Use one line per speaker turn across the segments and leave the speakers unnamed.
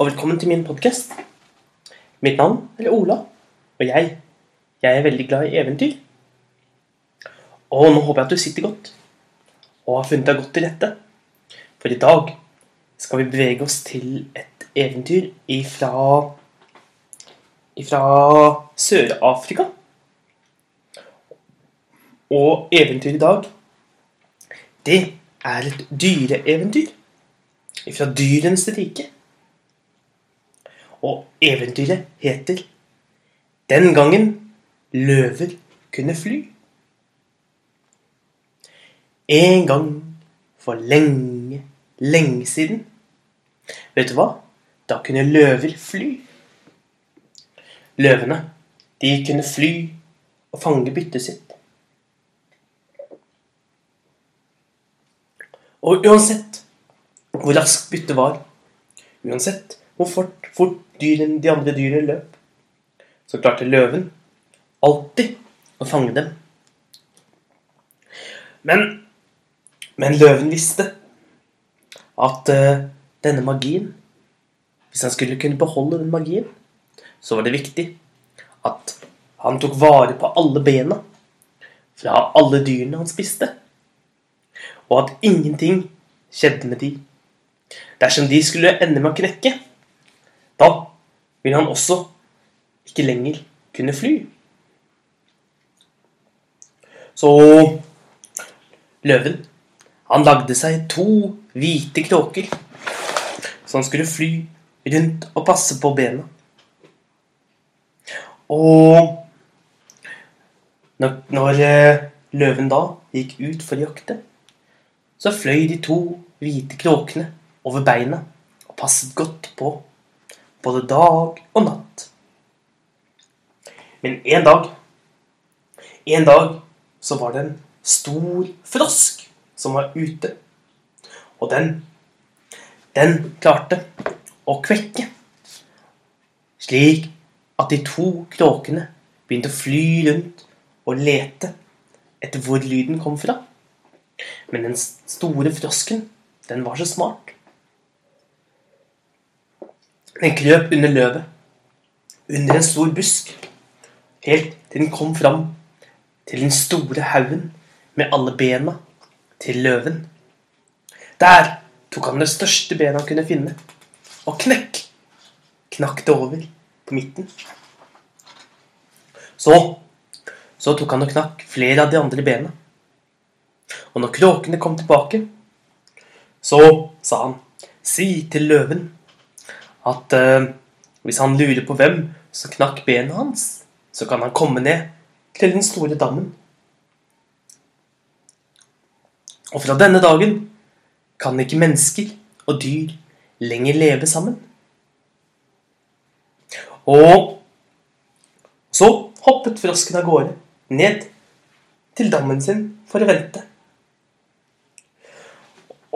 og velkommen til min podkast. Mitt navn er Ola, og jeg, jeg er veldig glad i eventyr. Og nå håper jeg at du sitter godt og har funnet deg godt til rette. For i dag skal vi bevege oss til et eventyr ifra ifra Sør-Afrika. Og eventyret i dag, det er et dyreeventyr ifra dyrenes rike. Og eventyret heter 'Den gangen løver kunne fly'. En gang for lenge, lenge siden. Vet du hva? Da kunne løver fly. Løvene, de kunne fly og fange byttet sitt. Og uansett hvor raskt byttet var, uansett hvor fort, fort dyrene, de andre dyrene løp, så klarte løven alltid å fange dem. Men, men løven visste at uh, denne magien Hvis han skulle kunne beholde den magien, så var det viktig at han tok vare på alle bena fra alle dyrene han spiste, og at ingenting skjedde med de. Dersom de skulle ende med å knekke, ville han også ikke lenger kunne fly. Så løven, han lagde seg to hvite kråker, så han skulle fly rundt og passe på bena. Og når, når eh, løven da gikk ut for å jakte, så fløy de to hvite kråkene over beina og passet godt på både dag og natt. Men en dag En dag så var det en stor frosk som var ute. Og den Den klarte å kvekke. Slik at de to kråkene begynte å fly rundt og lete etter hvor lyden kom fra. Men den store frosken, den var så smart. Den krøp under løvet, under en stor busk, helt til den kom fram til den store haugen med alle bena til løven. Der tok han det største benet han kunne finne, og knekk knakk det over på midten. Så, så tok han og knakk flere av de andre bena. Og når kråkene kom tilbake, så sa han, si til løven at uh, hvis han lurer på hvem som knakk benet hans, så kan han komme ned til den store dammen. Og fra denne dagen kan ikke mennesker og dyr lenger leve sammen. Og så hoppet frosken av gårde, ned til dammen sin for å vente.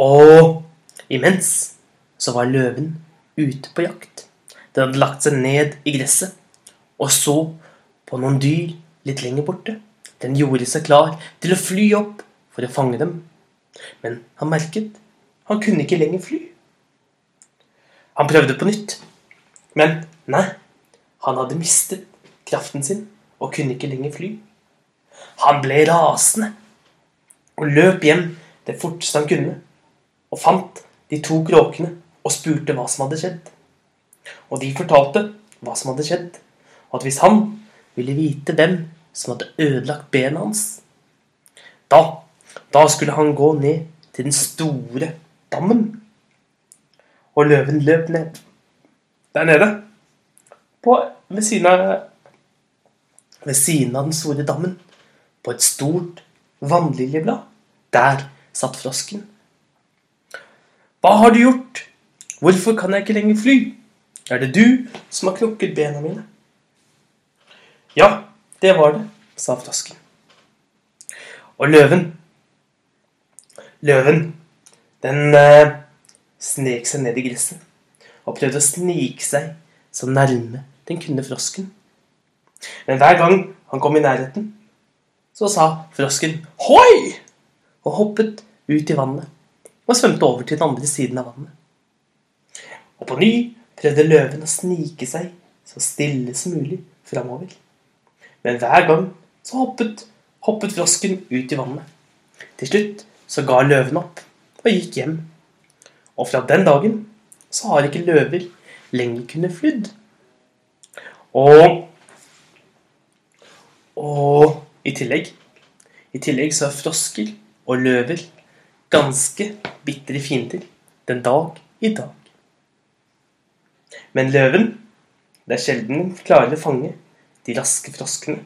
Og imens så var løven ute på jakt. Den hadde lagt seg ned i gresset og så på noen dyr litt lenger borte. Den gjorde seg klar til å fly opp for å fange dem. Men han merket han kunne ikke lenger fly. Han prøvde på nytt, men nei, han hadde mistet kraften sin og kunne ikke lenger fly. Han ble rasende og løp hjem det forteste han kunne, og fant de to kråkene og spurte hva som hadde skjedd. Og de fortalte hva som hadde skjedd, og at hvis han ville vite hvem som hadde ødelagt benet hans, da, da skulle han gå ned til den store dammen. Og løven løp ned der nede, på, ved siden av ved siden av den store dammen, på et stort vannliljeblad. Der satt frosken. Hva har du gjort? Hvorfor kan jeg ikke lenger fly? Er det du som har knukket bena mine? Ja, det var det, sa frosken. Og løven Løven, den eh, snek seg ned i gresset og prøvde å snike seg så nærme den kunne frosken. Men hver gang han kom i nærheten, så sa frosken 'hoi!' og hoppet ut i vannet og svømte over til den andre siden av vannet. Og på ny prøvde løven å snike seg så stille som mulig framover. Men hver gang så hoppet, hoppet frosken ut i vannet. Til slutt så ga løven opp og gikk hjem. Og fra den dagen så har ikke løver lenger kunnet flydd. Og Og i tillegg I tillegg så er frosker og løver ganske bitre fiender den dag i dag. Men løven det er sjelden den klarer å fange de raske froskene